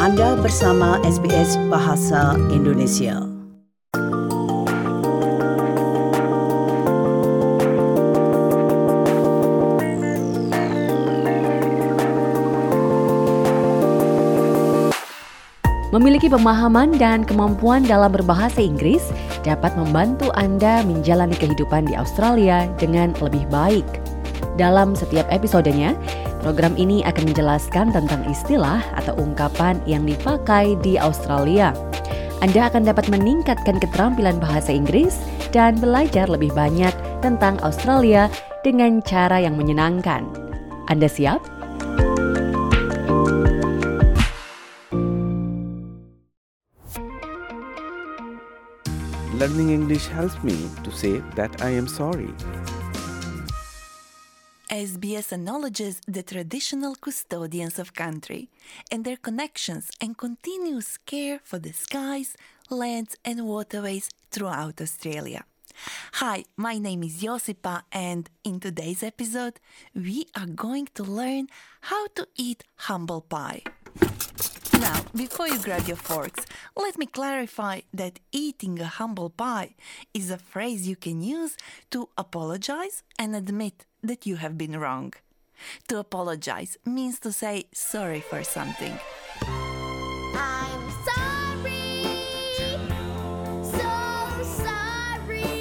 Anda bersama SBS Bahasa Indonesia. Memiliki pemahaman dan kemampuan dalam berbahasa Inggris dapat membantu Anda menjalani kehidupan di Australia dengan lebih baik. Dalam setiap episodenya, program ini akan menjelaskan tentang istilah atau ungkapan yang dipakai di Australia. Anda akan dapat meningkatkan keterampilan bahasa Inggris dan belajar lebih banyak tentang Australia dengan cara yang menyenangkan. Anda siap? Learning English helps me to say that I am sorry. SBS acknowledges the traditional custodians of country and their connections and continuous care for the skies, lands, and waterways throughout Australia. Hi, my name is Josipa, and in today's episode, we are going to learn how to eat humble pie. Now, before you grab your forks, let me clarify that eating a humble pie is a phrase you can use to apologize and admit that you have been wrong. To apologize means to say sorry for something. I'm sorry, so sorry.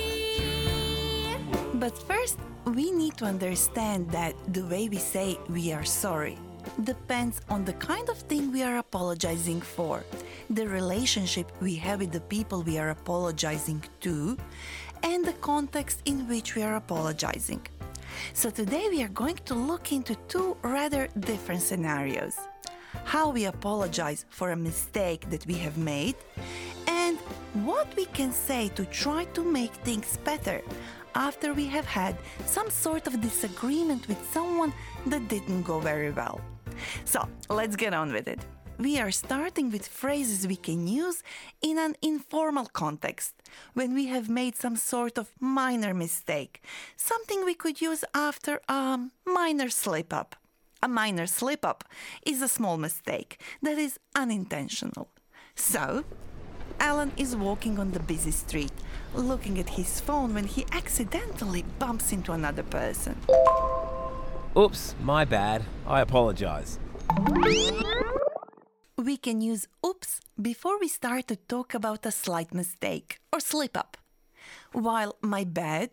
But first, we need to understand that the way we say we are sorry depends on the kind of thing we are apologizing for, the relationship we have with the people we are apologizing to, and the context in which we are apologizing. So today we are going to look into two rather different scenarios. How we apologize for a mistake that we have made and what we can say to try to make things better after we have had some sort of disagreement with someone that didn't go very well. So let's get on with it. We are starting with phrases we can use in an informal context when we have made some sort of minor mistake, something we could use after a minor slip up. A minor slip up is a small mistake that is unintentional. So, Alan is walking on the busy street, looking at his phone when he accidentally bumps into another person. Oops, my bad. I apologise. We can use oops before we start to talk about a slight mistake or slip up. While my bad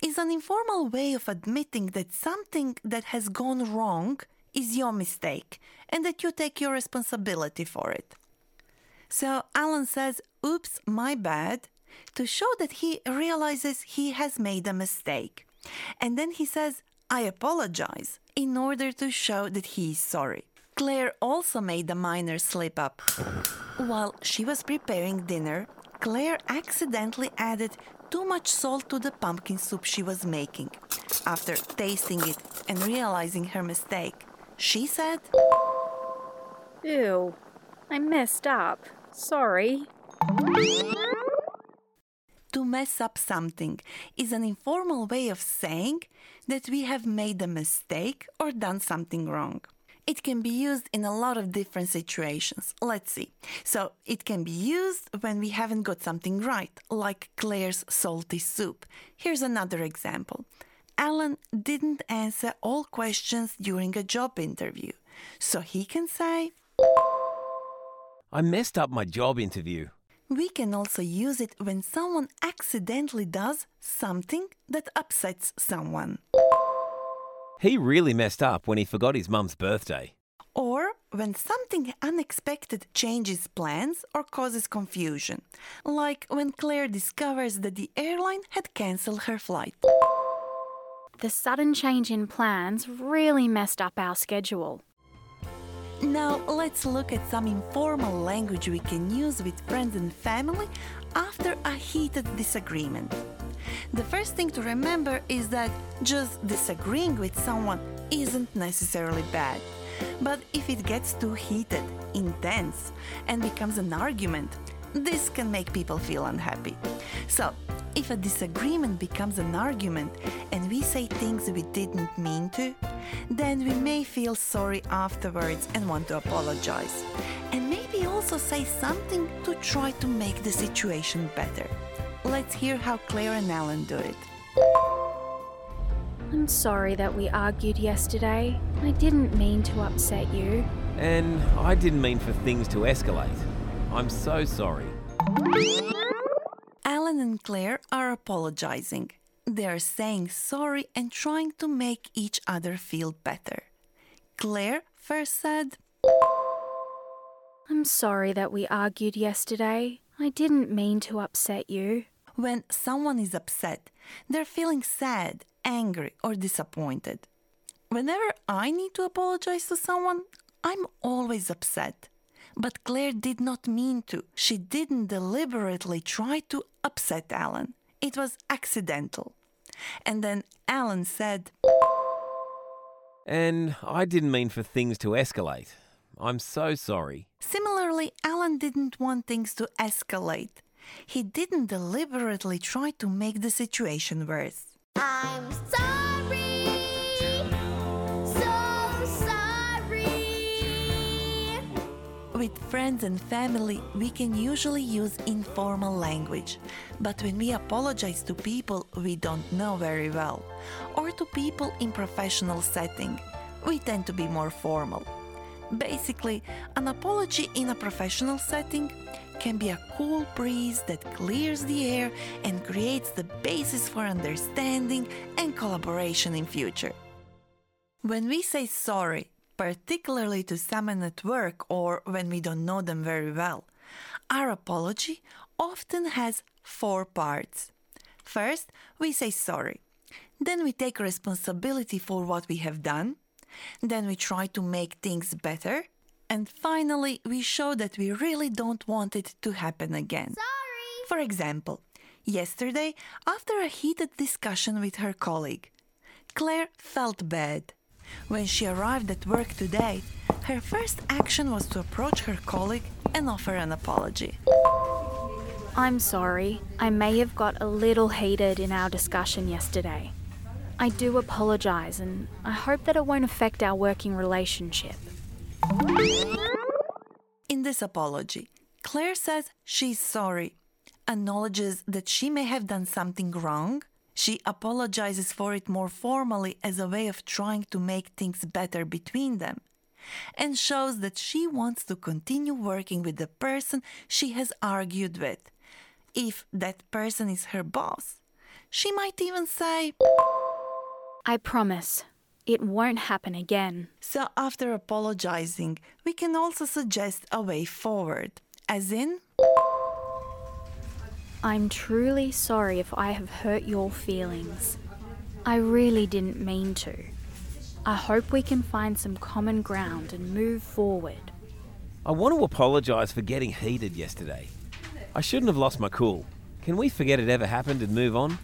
is an informal way of admitting that something that has gone wrong is your mistake and that you take your responsibility for it. So Alan says, oops, my bad, to show that he realizes he has made a mistake. And then he says, I apologize, in order to show that he is sorry. Claire also made a minor slip up. While she was preparing dinner, Claire accidentally added too much salt to the pumpkin soup she was making. After tasting it and realizing her mistake, she said, Ew, I messed up. Sorry. To mess up something is an informal way of saying that we have made a mistake or done something wrong. It can be used in a lot of different situations. Let's see. So, it can be used when we haven't got something right, like Claire's salty soup. Here's another example. Alan didn't answer all questions during a job interview. So he can say, I messed up my job interview. We can also use it when someone accidentally does something that upsets someone. He really messed up when he forgot his mum's birthday. Or when something unexpected changes plans or causes confusion, like when Claire discovers that the airline had cancelled her flight. The sudden change in plans really messed up our schedule. Now, let's look at some informal language we can use with friends and family after a heated disagreement. The first thing to remember is that just disagreeing with someone isn't necessarily bad. But if it gets too heated, intense, and becomes an argument, this can make people feel unhappy. So, if a disagreement becomes an argument and we say things we didn't mean to, then we may feel sorry afterwards and want to apologize. And maybe also say something to try to make the situation better. Let's hear how Claire and Alan do it. I'm sorry that we argued yesterday. I didn't mean to upset you. And I didn't mean for things to escalate. I'm so sorry. Alan and Claire are apologizing. They are saying sorry and trying to make each other feel better. Claire first said, I'm sorry that we argued yesterday. I didn't mean to upset you. When someone is upset, they're feeling sad, angry, or disappointed. Whenever I need to apologize to someone, I'm always upset. But Claire did not mean to. She didn't deliberately try to upset Alan. It was accidental. And then Alan said, And I didn't mean for things to escalate. I'm so sorry. Similarly, Alan didn't want things to escalate. He didn't deliberately try to make the situation worse. I'm sorry. So sorry. With friends and family, we can usually use informal language. But when we apologize to people we don't know very well, or to people in professional setting, we tend to be more formal. Basically, an apology in a professional setting can be a cool breeze that clears the air and creates the basis for understanding and collaboration in future. When we say sorry, particularly to someone at work or when we don't know them very well, our apology often has four parts. First, we say sorry. Then we take responsibility for what we have done. Then we try to make things better. And finally, we show that we really don't want it to happen again. Sorry. For example, yesterday, after a heated discussion with her colleague, Claire felt bad. When she arrived at work today, her first action was to approach her colleague and offer an apology. I'm sorry. I may have got a little heated in our discussion yesterday. I do apologise and I hope that it won't affect our working relationship. In this apology, Claire says she's sorry, acknowledges that she may have done something wrong. She apologizes for it more formally as a way of trying to make things better between them, and shows that she wants to continue working with the person she has argued with. If that person is her boss, she might even say, I promise, it won't happen again. So, after apologizing, we can also suggest a way forward, as in, I'm truly sorry if I have hurt your feelings. I really didn't mean to. I hope we can find some common ground and move forward. I want to apologise for getting heated yesterday. I shouldn't have lost my cool. Can we forget it ever happened and move on?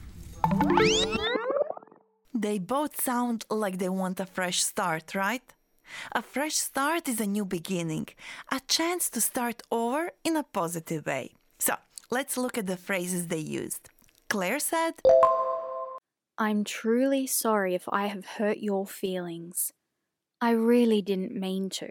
They both sound like they want a fresh start, right? A fresh start is a new beginning, a chance to start over in a positive way. So, let's look at the phrases they used. Claire said, I'm truly sorry if I have hurt your feelings. I really didn't mean to.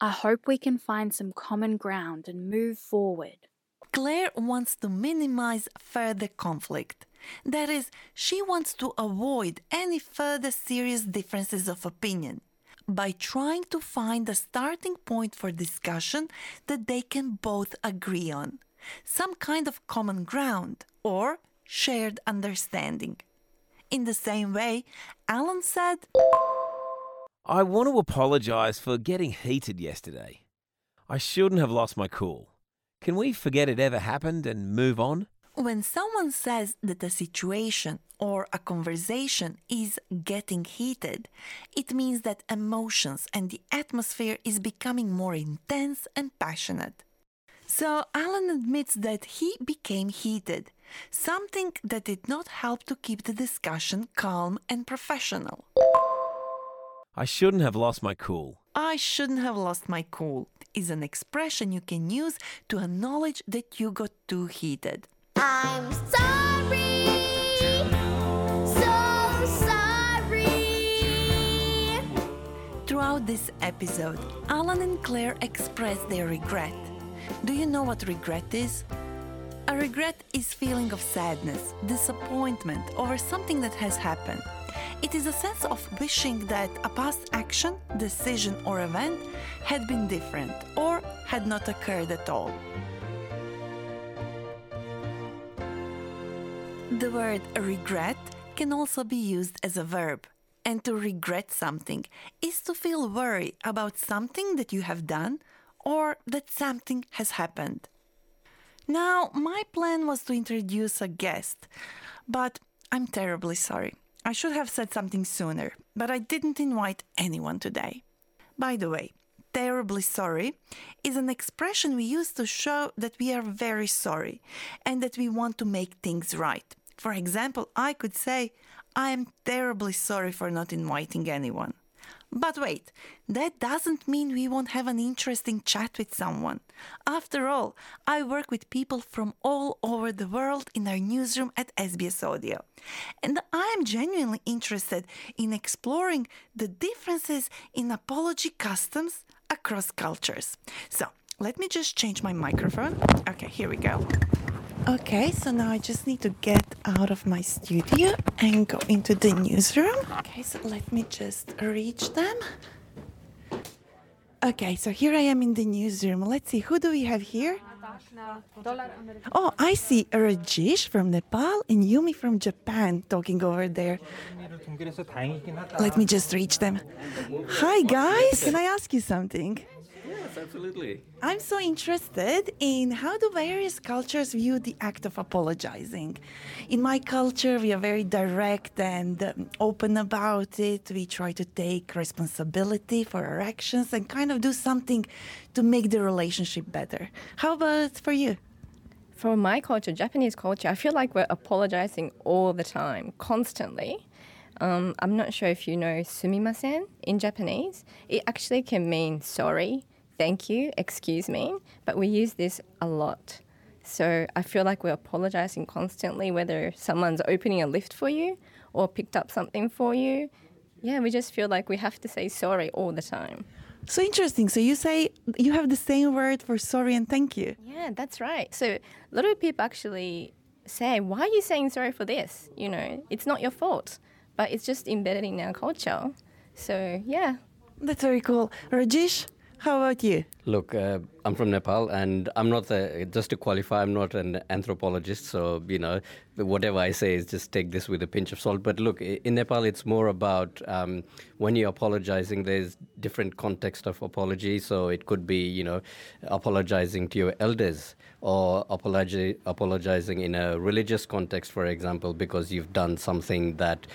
I hope we can find some common ground and move forward. Claire wants to minimize further conflict. That is, she wants to avoid any further serious differences of opinion by trying to find a starting point for discussion that they can both agree on, some kind of common ground or shared understanding. In the same way, Alan said, I want to apologise for getting heated yesterday. I shouldn't have lost my cool. Can we forget it ever happened and move on? When someone says that a situation or a conversation is getting heated, it means that emotions and the atmosphere is becoming more intense and passionate. So Alan admits that he became heated, something that did not help to keep the discussion calm and professional. I shouldn't have lost my cool. I shouldn't have lost my cool is an expression you can use to acknowledge that you got too heated. I'm sorry. So sorry. Throughout Throughout this episode, Alan and Claire express their regret. Do you know what regret is? A regret is feeling of sadness, disappointment over something that has happened. It is a sense of wishing that a past action, decision, or event had been different or had not occurred at all. The word regret can also be used as a verb. And to regret something is to feel worry about something that you have done or that something has happened. Now, my plan was to introduce a guest, but I'm terribly sorry. I should have said something sooner, but I didn't invite anyone today. By the way, terribly sorry is an expression we use to show that we are very sorry and that we want to make things right. For example, I could say, I am terribly sorry for not inviting anyone. But wait, that doesn't mean we won't have an interesting chat with someone. After all, I work with people from all over the world in our newsroom at SBS Audio. And I am genuinely interested in exploring the differences in apology customs across cultures. So, let me just change my microphone. Okay, here we go. Okay, so now I just need to get out of my studio and go into the newsroom. Okay, so let me just reach them. Okay, so here I am in the newsroom. Let's see, who do we have here? Oh, I see Rajesh from Nepal and Yumi from Japan talking over there. Let me just reach them. Hi, guys. Can I ask you something? Yes, absolutely. I'm so interested in how do various cultures view the act of apologizing. In my culture, we are very direct and um, open about it. We try to take responsibility for our actions and kind of do something to make the relationship better. How about for you? For my culture, Japanese culture, I feel like we're apologizing all the time, constantly. Um, I'm not sure if you know sumimasen in Japanese. It actually can mean sorry, thank you, excuse me, but we use this a lot. So I feel like we're apologizing constantly, whether someone's opening a lift for you or picked up something for you. Yeah, we just feel like we have to say sorry all the time. So interesting. So you say you have the same word for sorry and thank you. Yeah, that's right. So a lot of people actually say, Why are you saying sorry for this? You know, it's not your fault, but it's just embedded in our culture. So, yeah. That's very cool. Rajesh, how about you? Look, uh, I'm from Nepal, and I'm not the. Just to qualify, I'm not an anthropologist, so you know, whatever I say is just take this with a pinch of salt. But look, in Nepal, it's more about um, when you're apologizing. There's different context of apology, so it could be, you know, apologizing to your elders or apologi- apologizing in a religious context, for example, because you've done something that.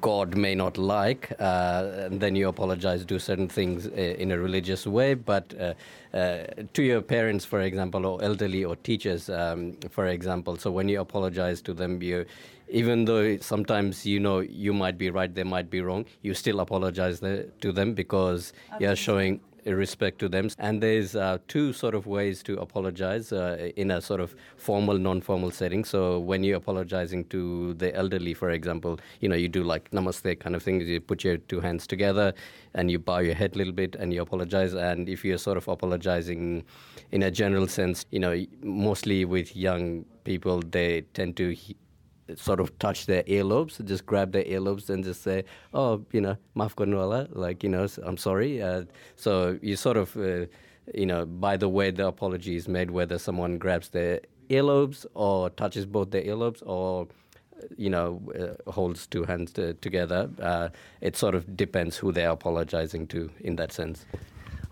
God may not like, uh, and then you apologize, do certain things uh, in a religious way. But uh, uh, to your parents, for example, or elderly or teachers, um, for example, so when you apologize to them, you, even though sometimes you know you might be right, they might be wrong, you still apologize to them because you're showing respect to them. And there's uh, two sort of ways to apologize uh, in a sort of formal, non-formal setting. So when you're apologizing to the elderly, for example, you know, you do like namaste kind of thing. You put your two hands together and you bow your head a little bit and you apologize. And if you're sort of apologizing in a general sense, you know, mostly with young people, they tend to he- sort of touch their earlobes, just grab their earlobes and just say, "Oh, you know, maaf karno like you know, I'm sorry. Uh, so you sort of, uh, you know, by the way the apology is made, whether someone grabs their earlobes or touches both their earlobes or you know, uh, holds two hands to, together. Uh, it sort of depends who they're apologizing to in that sense.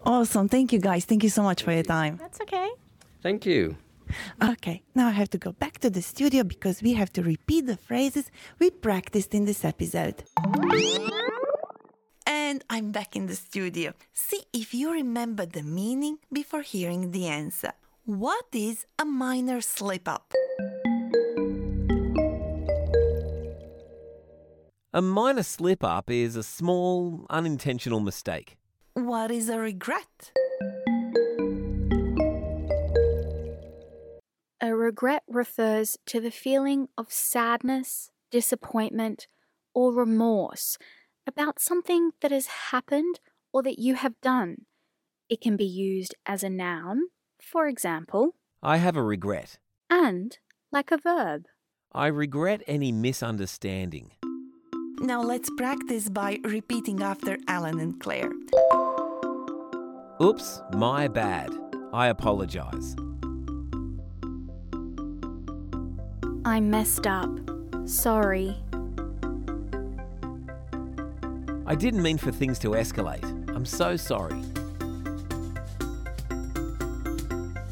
Awesome. Thank you, guys. Thank you so much for your time. That's okay. Thank you. Okay, now I have to go back to the studio because we have to repeat the phrases we practiced in this episode. And I'm back in the studio. See if you remember the meaning before hearing the answer. What is a minor slip up? A minor slip up is a small, unintentional mistake. What is a regret? A regret refers to the feeling of sadness, disappointment, or remorse about something that has happened or that you have done. It can be used as a noun, for example, I have a regret. and like a verb. I regret any misunderstanding. Now let's practice by repeating after Alan and Claire. Oops, my bad. I apologize. I messed up. Sorry. I didn't mean for things to escalate. I'm so sorry.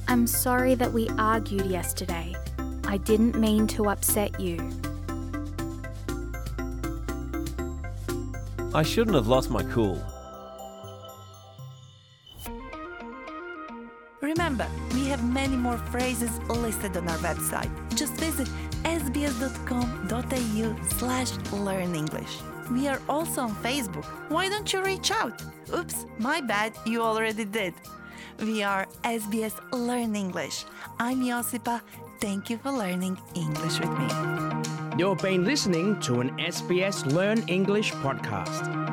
I'm sorry that we argued yesterday. I didn't mean to upset you. I shouldn't have lost my cool. Phrases listed on our website. Just visit sbs.com.au slash learn English. We are also on Facebook. Why don't you reach out? Oops, my bad, you already did. We are SBS Learn English. I'm Josipa. Thank you for learning English with me. You've been listening to an SBS Learn English podcast.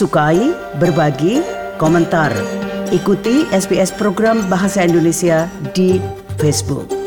Sukai, berbagi, komentar. Ikuti SBS program Bahasa Indonesia di Facebook.